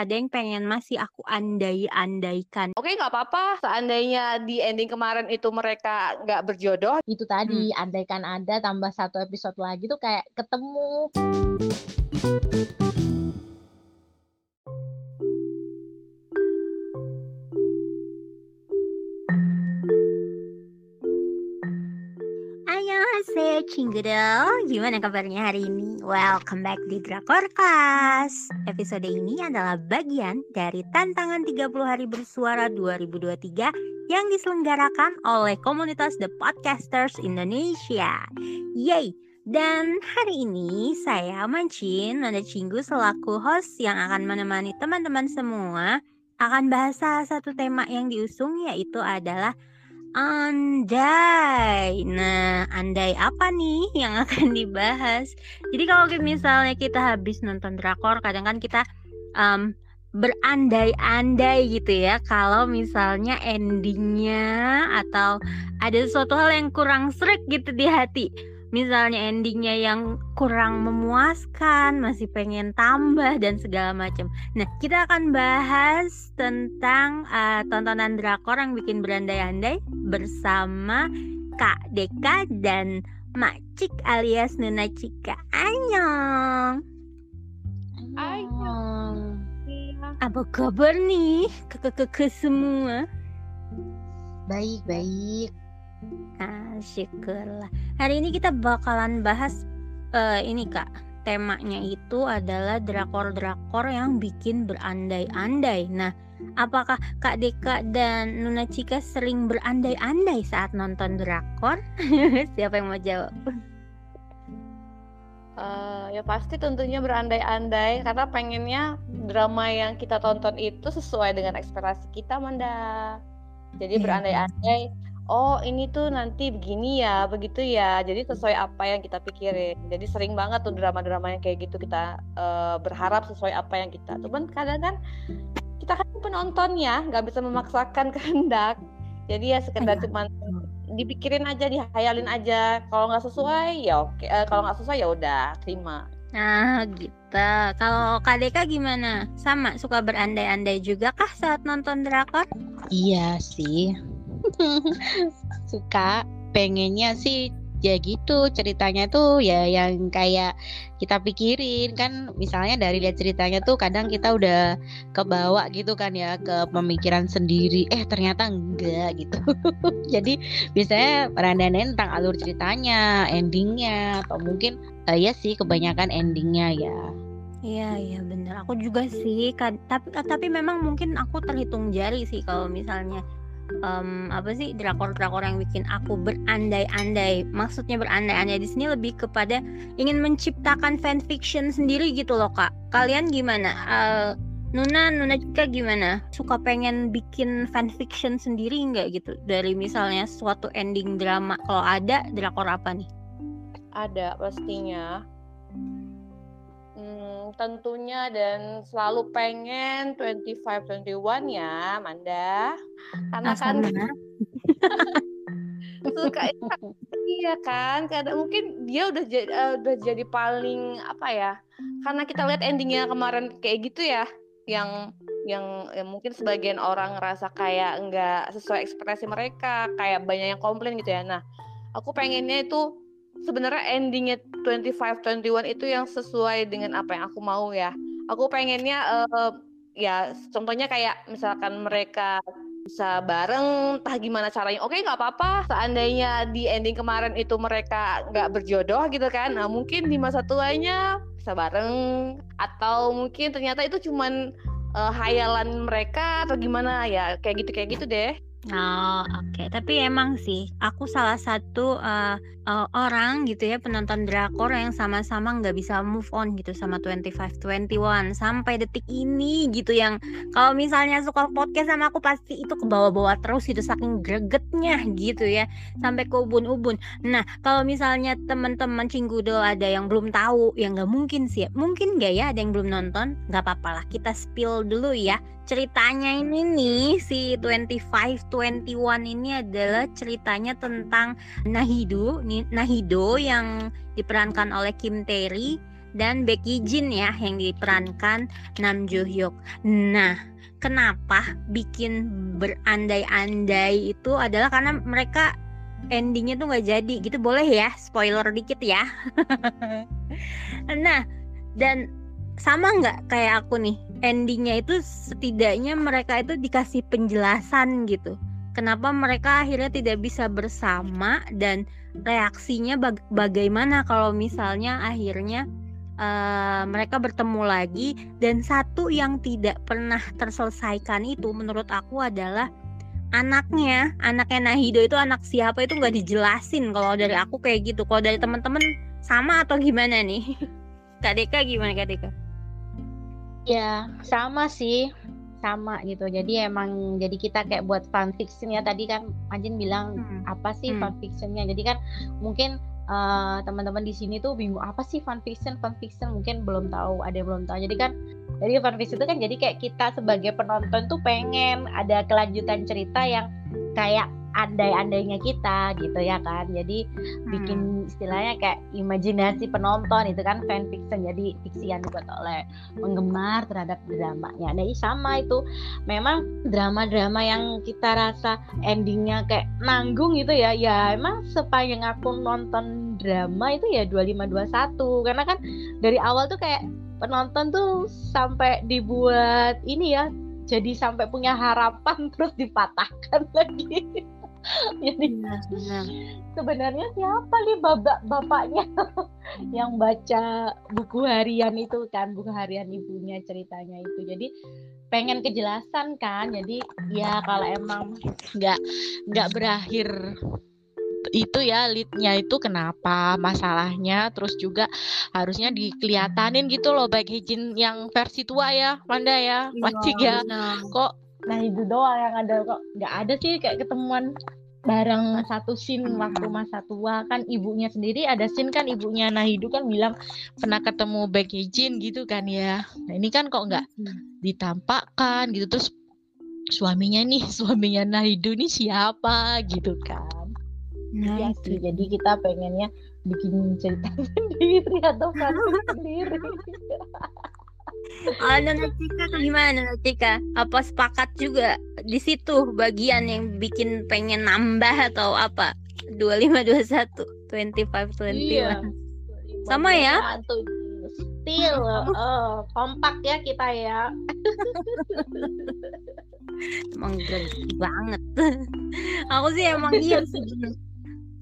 ada yang pengen masih aku andai-andaikan. Oke, nggak apa-apa. Seandainya di ending kemarin itu mereka nggak berjodoh. Itu tadi, hmm. andaikan ada tambah satu episode lagi tuh kayak ketemu. Annyeonghaseyo Cinggedel Gimana kabarnya hari ini? Welcome back di Drakor Class Episode ini adalah bagian dari tantangan 30 hari bersuara 2023 Yang diselenggarakan oleh komunitas The Podcasters Indonesia Yay! Dan hari ini saya Mancin Nanda Cinggu selaku host yang akan menemani teman-teman semua Akan bahas satu tema yang diusung yaitu adalah Andai. Nah, andai apa nih yang akan dibahas? Jadi kalau misalnya kita habis nonton drakor, kadang kan kita um, berandai-andai gitu ya. Kalau misalnya endingnya atau ada sesuatu hal yang kurang serik gitu di hati misalnya endingnya yang kurang memuaskan, masih pengen tambah dan segala macam. Nah, kita akan bahas tentang uh, tontonan drakor yang bikin berandai-andai bersama Kak Deka dan Mak Cik alias Nuna Cika. Annyeong. Annyeong. Apa kabar nih? Ke-ke-ke semua. Baik, baik. Ah, syukurlah. Hari ini kita bakalan bahas uh, ini Kak. Temanya itu adalah drakor-drakor yang bikin berandai-andai. Nah, apakah Kak Deka dan Nuna Cika sering berandai-andai saat nonton drakor? Siapa yang mau jawab? Uh, ya pasti tentunya berandai-andai karena pengennya drama yang kita tonton itu sesuai dengan ekspektasi kita, Manda. Jadi iya, berandai-andai oh ini tuh nanti begini ya begitu ya. Jadi sesuai apa yang kita pikirin. Jadi sering banget tuh drama-drama yang kayak gitu kita uh, berharap sesuai apa yang kita. Cuman kadang kan kita kan penontonnya nggak bisa memaksakan kehendak. Jadi ya sekedar iya. cuman dipikirin aja dihayalin aja. Kalau nggak sesuai ya oke. Uh, kalau nggak sesuai ya udah terima. Nah gitu. Kalau Kak Deka gimana? Sama suka berandai-andai juga kah saat nonton drakor? Iya sih suka pengennya sih ya gitu ceritanya tuh ya yang kayak kita pikirin. Kan misalnya dari lihat ceritanya tuh kadang kita udah kebawa gitu kan ya ke pemikiran sendiri. Eh ternyata enggak gitu. Jadi biasanya perandanan tentang alur ceritanya endingnya atau mungkin uh, ya sih kebanyakan endingnya ya. Iya iya bener. Aku juga sih kan tapi tapi memang mungkin aku terhitung jari sih kalau misalnya um, apa sih drakor-drakor yang bikin aku berandai-andai. Maksudnya berandai-andai di sini lebih kepada ingin menciptakan fanfiction sendiri gitu loh kak. Kalian gimana? Uh, Nuna, Nuna juga gimana? Suka pengen bikin fanfiction sendiri nggak gitu? Dari misalnya suatu ending drama. Kalau ada, drakor apa nih? Ada pastinya tentunya dan selalu pengen 25 21 ya, Manda. Karena kan suka iya kan? Kadang mungkin dia udah jadi uh, udah jadi paling apa ya karena kita lihat endingnya kemarin kayak gitu ya yang yang ya mungkin sebagian orang ngerasa kayak nggak sesuai ekspektasi mereka kayak banyak yang komplain gitu ya. Nah aku pengennya itu sebenarnya endingnya 25 21 itu yang sesuai dengan apa yang aku mau ya. Aku pengennya uh, ya contohnya kayak misalkan mereka bisa bareng entah gimana caranya. Oke nggak apa-apa. Seandainya di ending kemarin itu mereka nggak berjodoh gitu kan nah mungkin di masa tuanya bisa bareng. Atau mungkin ternyata itu cuman uh, hayalan mereka atau gimana ya kayak gitu kayak gitu deh Oh, oke. Tapi emang sih, aku salah satu uh, uh, orang gitu ya penonton drakor yang sama-sama nggak bisa move on gitu sama 2521 sampai detik ini gitu yang kalau misalnya suka podcast sama aku pasti itu ke bawah-bawah terus itu saking gregetnya gitu ya sampai ke ubun-ubun. Nah, kalau misalnya teman-teman Cinggudel ada yang belum tahu, ya nggak mungkin sih. Ya. Mungkin nggak ya ada yang belum nonton? Nggak apa-apa lah, kita spill dulu ya ceritanya ini nih si 2521 ini adalah ceritanya tentang Nahido Nahido yang diperankan oleh Kim Terry dan Becky Jin ya yang diperankan Nam Joo Hyuk. Nah, kenapa bikin berandai-andai itu adalah karena mereka endingnya tuh nggak jadi gitu boleh ya spoiler dikit ya nah dan sama nggak kayak aku nih? Endingnya itu setidaknya mereka itu dikasih penjelasan gitu. Kenapa mereka akhirnya tidak bisa bersama dan reaksinya baga bagaimana kalau misalnya akhirnya uh, mereka bertemu lagi dan satu yang tidak pernah terselesaikan itu menurut aku adalah anaknya. Anaknya Nahido itu anak siapa itu nggak dijelasin kalau dari aku kayak gitu. Kalau dari teman-teman sama atau gimana nih? Kak Deka gimana Kak Deka? Ya sama sih. Sama gitu. Jadi emang jadi kita kayak buat fan fiction ya. Tadi kan Anjin bilang hmm. apa sih hmm. fan fictionnya jadi kan mungkin uh, teman-teman di sini tuh bingung apa sih fan fiction fan fiction mungkin belum tahu ada yang belum tahu. Jadi kan jadi fan fiction itu kan jadi kayak kita sebagai penonton tuh pengen ada kelanjutan cerita yang kayak andai-andainya kita gitu ya kan. Jadi bikin hmm. istilahnya kayak imajinasi penonton itu kan fan fiction jadi fiksi yang dibuat oleh penggemar terhadap dramanya. Nah sama itu. Memang drama-drama yang kita rasa endingnya kayak nanggung gitu ya. Ya emang sepanjang aku nonton drama itu ya 2521 karena kan dari awal tuh kayak penonton tuh sampai dibuat ini ya jadi sampai punya harapan terus dipatahkan lagi Jadi benar, sebenarnya siapa nih bapak bapaknya yang baca buku harian itu kan buku harian ibunya ceritanya itu. Jadi pengen kejelasan kan. Jadi ya kalau emang nggak nggak berakhir itu ya leadnya itu kenapa masalahnya terus juga harusnya dikelihatanin gitu loh baik Hijin yang versi tua ya Wanda ya Wajik iya, ya kok nah itu doang yang ada kok. Nggak ada sih kayak ketemuan bareng satu scene waktu masa tua. Kan ibunya sendiri ada scene kan ibunya Nahidu kan bilang pernah ketemu Baek Jin gitu kan ya. Nah ini kan kok nggak ditampakkan gitu. Terus suaminya nih suaminya Nahidu nih siapa gitu kan. Nah, ya sih jadi kita pengennya bikin cerita sendiri atau sendiri Oh, Nona Cika gimana Nona Cika? Apa sepakat juga di situ bagian yang bikin pengen nambah atau apa? 2521, 2521. Iya. Sama ya? Still uh, kompak ya kita ya. emang banget. Aku sih emang iya sih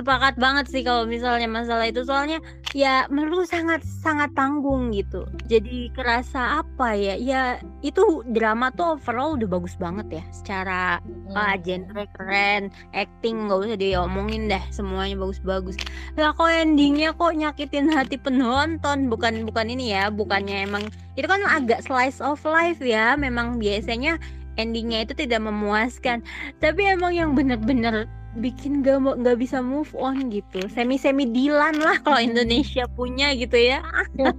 sepakat banget sih kalau misalnya masalah itu. Soalnya ya menurut sangat sangat tanggung gitu. Jadi kerasa apa ya? Ya itu drama tuh overall udah bagus banget ya. Secara hmm. uh, genre keren acting nggak usah diomongin deh. Semuanya bagus-bagus. Ya kok endingnya kok nyakitin hati penonton? Bukan bukan ini ya. Bukannya emang itu kan agak slice of life ya. Memang biasanya endingnya itu tidak memuaskan. Tapi emang yang bener-bener bikin gak mau nggak bisa move on gitu. Semi semi Dilan lah kalau Indonesia punya gitu ya.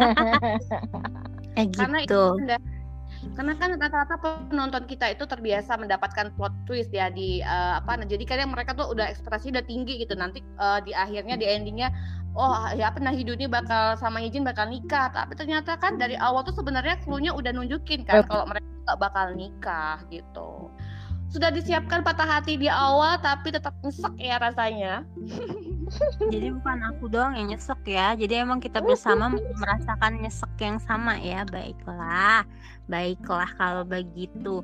Eh gitu. karena itu karena kan rata-rata penonton kita itu terbiasa mendapatkan plot twist ya di uh, apa nah jadi kadang mereka tuh udah ekspektasi udah tinggi gitu. Nanti uh, di akhirnya di endingnya oh ya pernah hidup ini bakal sama izin bakal nikah. Tapi ternyata kan dari awal tuh sebenarnya clue-nya udah nunjukin kan kalau mereka gak bakal nikah gitu sudah disiapkan patah hati di awal tapi tetap nyesek ya rasanya. Jadi bukan aku doang yang nyesek ya. Jadi emang kita bersama merasakan nyesek yang sama ya. Baiklah. Baiklah kalau begitu.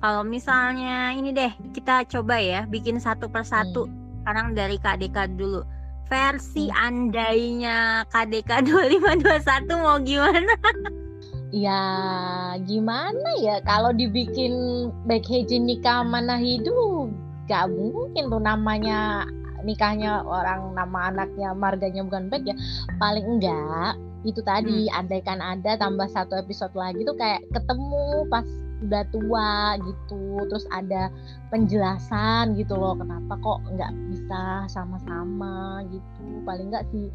Kalau misalnya ini deh kita coba ya bikin satu persatu. Hmm. Sekarang dari KDK dulu. Versi andainya KDK 2521 mau gimana? Ya gimana ya kalau dibikin Baekhaji nikah mana hidup gak mungkin tuh namanya nikahnya orang nama anaknya marganya bukan baik ya paling enggak itu tadi hmm. andaikan ada tambah satu episode lagi tuh kayak ketemu pas udah tua gitu terus ada penjelasan gitu loh kenapa kok nggak bisa sama-sama gitu. Paling nggak si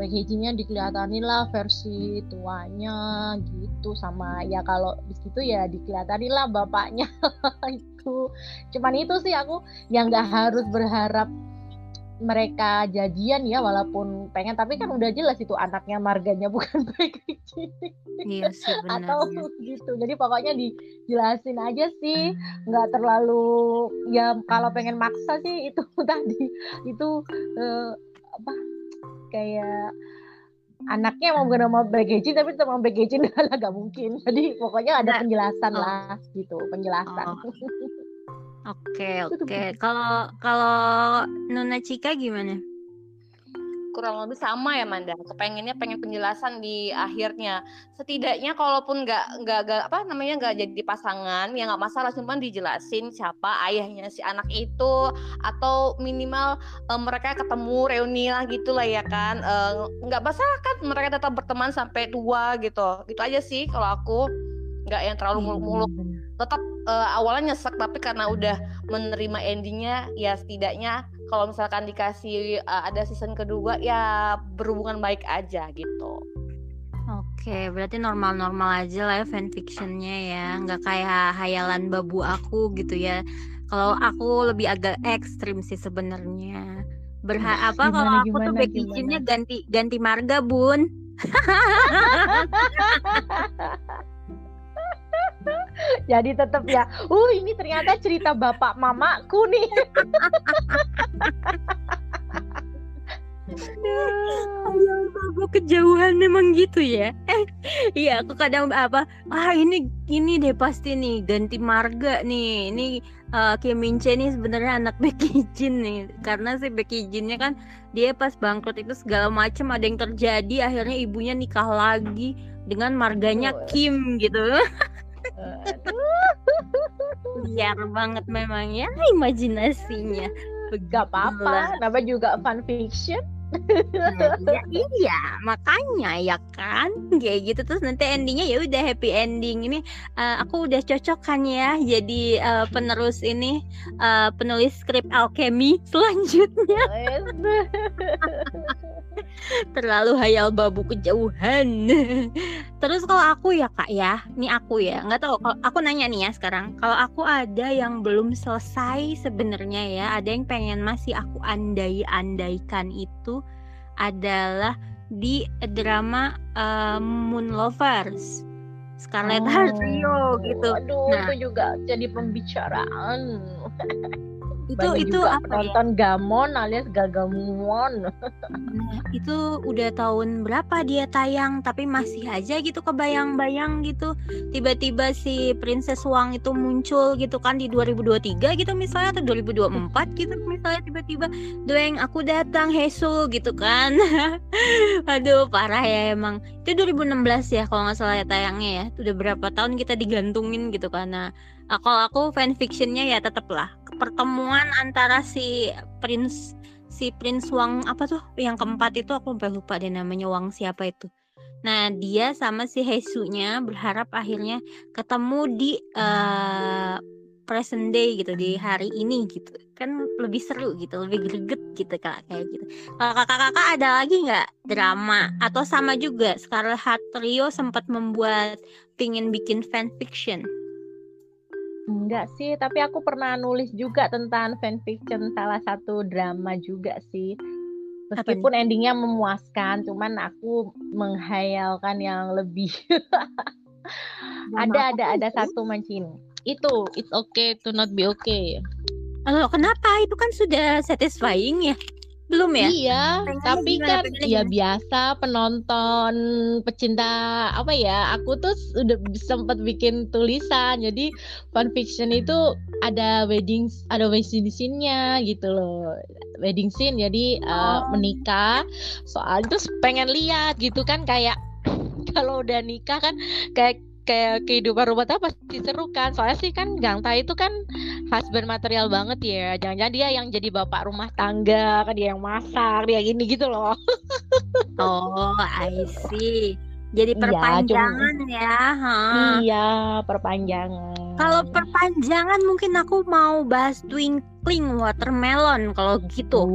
packagingnya dikelihatanin lah versi tuanya gitu sama ya kalau di situ ya dikelihatanin lah bapaknya itu cuman itu sih aku yang nggak harus berharap mereka jadian ya walaupun pengen tapi kan udah jelas itu anaknya marganya bukan Becky G Iya sih atau gitu jadi pokoknya dijelasin aja sih nggak terlalu ya kalau pengen maksa sih itu tadi itu eh, apa kayak anaknya mau gak mau Becky tapi mau Becky lah gak mungkin jadi pokoknya ada Nggak. penjelasan Oh. lah gitu penjelasan Oh. Oke, oke. Kalau kalau Nuna Cika gimana? kurang lebih sama ya Manda. Kepengennya pengen penjelasan di akhirnya. Setidaknya kalaupun nggak nggak apa namanya nggak jadi pasangan, ya nggak masalah. Cuman dijelasin siapa ayahnya si anak itu atau minimal eh, mereka ketemu reuni lah gitulah ya kan. Eh, nggak masalah kan mereka tetap berteman sampai tua gitu. Gitu aja sih kalau aku nggak yang terlalu Iya, muluk-muluk benar. Tetap eh, awalnya nyesek tapi karena udah menerima endingnya ya setidaknya kalau misalkan dikasih eh, ada season kedua ya berhubungan baik aja gitu. Oke, berarti normal-normal aja lah ya fanfictionnya ya, nggak kayak hayalan babu aku gitu ya. Kalau aku lebih agak ekstrim sih sebenarnya. Berha apa kalau aku tuh gimana, gimana? Jean-nya ganti ganti marga, Bun. jadi tetap ya uh ini ternyata cerita bapak mamaku nih Hayalan babu kejauhan memang gitu ya. Eh, iya aku kadang apa, ah ini ini deh pasti nih ganti marga nih. Ini uh, Kim Min Chae nih sebenarnya anak Becky Jin nih. Karena si Becky Jinnya kan dia pas bangkrut itu segala macam ada yang terjadi akhirnya ibunya nikah lagi dengan marganya. Kim gitu. Liar banget memang ya. Imajinasinya. gak apa-apa. Nama juga fan fiction Nah, iya, iya, makanya ya kan kayak gitu. Terus nanti endingnya ya udah happy ending. Ini eh, aku udah cocok kan ya jadi eh, penerus ini eh, penulis skrip alchemy selanjutnya. Terlalu hayal babu kejauhan. Terus kalau aku ya kak ya ini aku ya nggak tahu kalau aku nanya nih ya sekarang kalau aku ada yang belum selesai sebenarnya ya ada yang pengen masih aku andai-andaikan itu adalah di drama eh, Moon Lovers. Scarlet Heart Trio gitu. Aduh Nah. itu juga jadi pembicaraan itu Banyak itu juga apa ya? penonton gamon alias gagamon Nah, itu udah tahun berapa dia tayang tapi masih aja gitu kebayang-bayang gitu. Tiba-tiba si Princess Wang itu muncul gitu kan di 2023 gitu misalnya atau 2024 gitu misalnya tiba-tiba doeng aku datang Hesu gitu kan. Aduh parah ya emang. Itu 2016 ya kalau nggak salah ya tayangnya ya. Udah berapa tahun kita digantungin gitu karena kalau aku fanfictionnya ya tetep lah pertemuan antara si Prince si Prince Wang apa tuh yang keempat itu aku sampai lupa deh namanya Wang siapa itu. Nah dia sama si Hesunya berharap akhirnya ketemu di eh, present day gitu di hari ini gitu kan lebih seru gitu lebih greget gitu kak kayak gitu. Kalau kakak-kakak ada lagi nggak drama atau sama juga Scarlet Heart Trio sempat membuat pingin bikin fanfiction. Enggak sih, tapi aku pernah nulis juga tentang fanfiction salah satu drama juga sih. Meskipun endingnya memuaskan, cuman aku menghayalkan yang lebih. Ada ada ada satu mancin. Itu it's okay to not be okay. Loh, kenapa itu kan sudah satisfying ya? Belum ya? Iya, Pengennya tapi gimana? kan ya biasa penonton pecinta apa ya? Aku tuh udah sempat bikin tulisan. Jadi fanfiction itu ada wedding ada wedding scene-nya gitu loh. Wedding scene jadi eh, Oh. menikah. Soal terus pengen lihat gitu kan kayak kalau udah nikah kan kayak kayak kehidupan rumah tangga pasti seru kan soalnya sih kan Gangta itu kan husband material banget ya jangan-jangan dia yang jadi bapak rumah tangga kan dia yang masak dia gini gitu loh Oh, I see. Jadi Iya, perpanjangan ya. ha. iya perpanjangan Kalau perpanjangan mungkin aku mau bahas Twinkling Watermelon kalau gitu.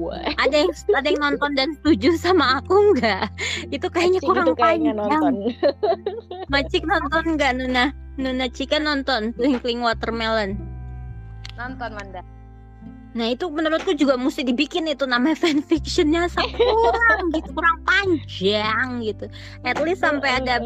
Uh, Ada yang ada yang nonton dan setuju sama aku nggak? Itu kayaknya kurang itu kayaknya panjang. nonton Macik nonton nggak Nuna? Nuna Cika nonton Twinkling Watermelon. Nonton Manda. Nah itu menurutku juga mesti dibikin itu namanya fanfictionnya kurang gitu kurang panjang gitu. At least sampai ada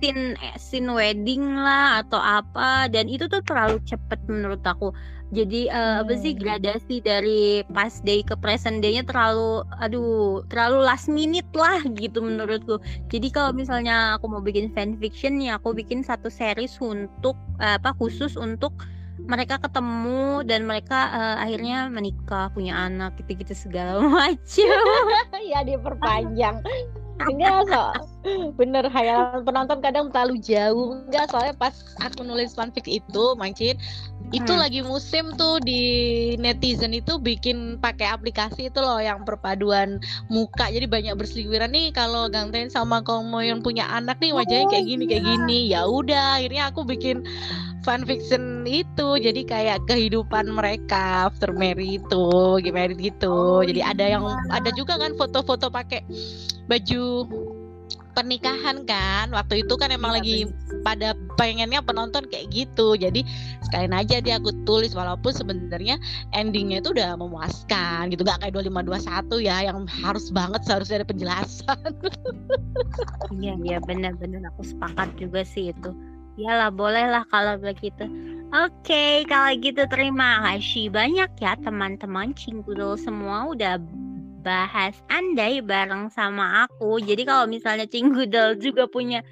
scene eh, scene wedding lah atau apa dan itu tuh terlalu cepet menurut aku. Jadi uh, apa sih gradasi dari past day ke present day-nya terlalu aduh terlalu last minute lah gitu menurutku. Jadi kalau misalnya aku mau bikin fanfiction ya aku bikin satu series untuk uh, apa khusus untuk mereka ketemu dan mereka uh, akhirnya menikah punya anak gitu-gitu segala macam ya diperpanjang. Enggak so bener hayalan penonton kadang terlalu jauh. Enggak soalnya pas aku nulis fanfic itu mancin itu hmm. lagi musim tuh di netizen itu bikin pakai aplikasi itu loh yang perpaduan muka jadi banyak berseliweran nih kalau Gangten sama Komo yang punya anak nih wajahnya kayak gini kayak gini ya udah akhirnya aku bikin fanfiction itu jadi kayak kehidupan mereka after marry itu gimana gitu oh, jadi ada yang iya. ada juga kan foto-foto pakai baju pernikahan kan waktu itu kan emang ya, lagi bener. pada pengennya penonton kayak gitu. Jadi sekalian aja dia aku tulis walaupun sebenarnya endingnya itu udah memuaskan gitu. Gak kayak 2521 ya yang harus banget seharusnya ada penjelasan. Iya iya benar-benar aku sepakat juga sih itu. Iyalah bolehlah kalau begitu. Oke, okay, kalau gitu terima kasih banyak ya teman-teman. Cinggudel semua udah bahas andai bareng sama aku. Jadi kalau misalnya Cinggudel juga punya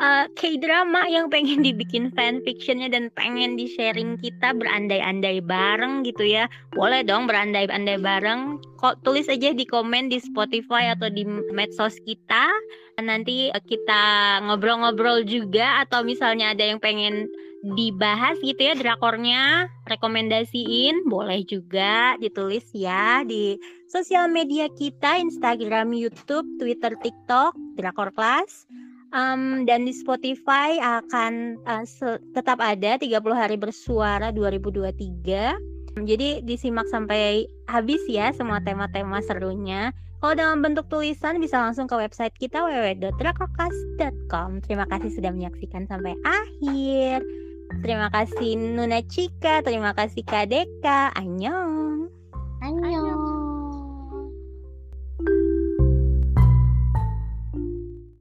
uh, K-drama yang pengen dibikin fanfictionnya dan pengen di sharing kita berandai-andai bareng gitu ya. Boleh dong berandai-andai bareng. Kok tulis aja di komen di Spotify atau di medsos kita. Nanti eh, kita ngobrol-ngobrol juga atau misalnya ada yang pengen dibahas gitu ya drakornya rekomendasiin boleh juga ditulis ya di sosial media kita Instagram, YouTube, Twitter, TikTok drakor kelas um, dan di Spotify akan uh, tetap ada 30 hari bersuara 2023 jadi disimak sampai habis ya semua tema-tema serunya kalau dalam bentuk tulisan bisa langsung ke website kita www.drakokas.com. Terima kasih sudah menyaksikan sampai akhir. Terima kasih Nuna Cika, terima kasih Kak Deka. Annyeong. Annyeong.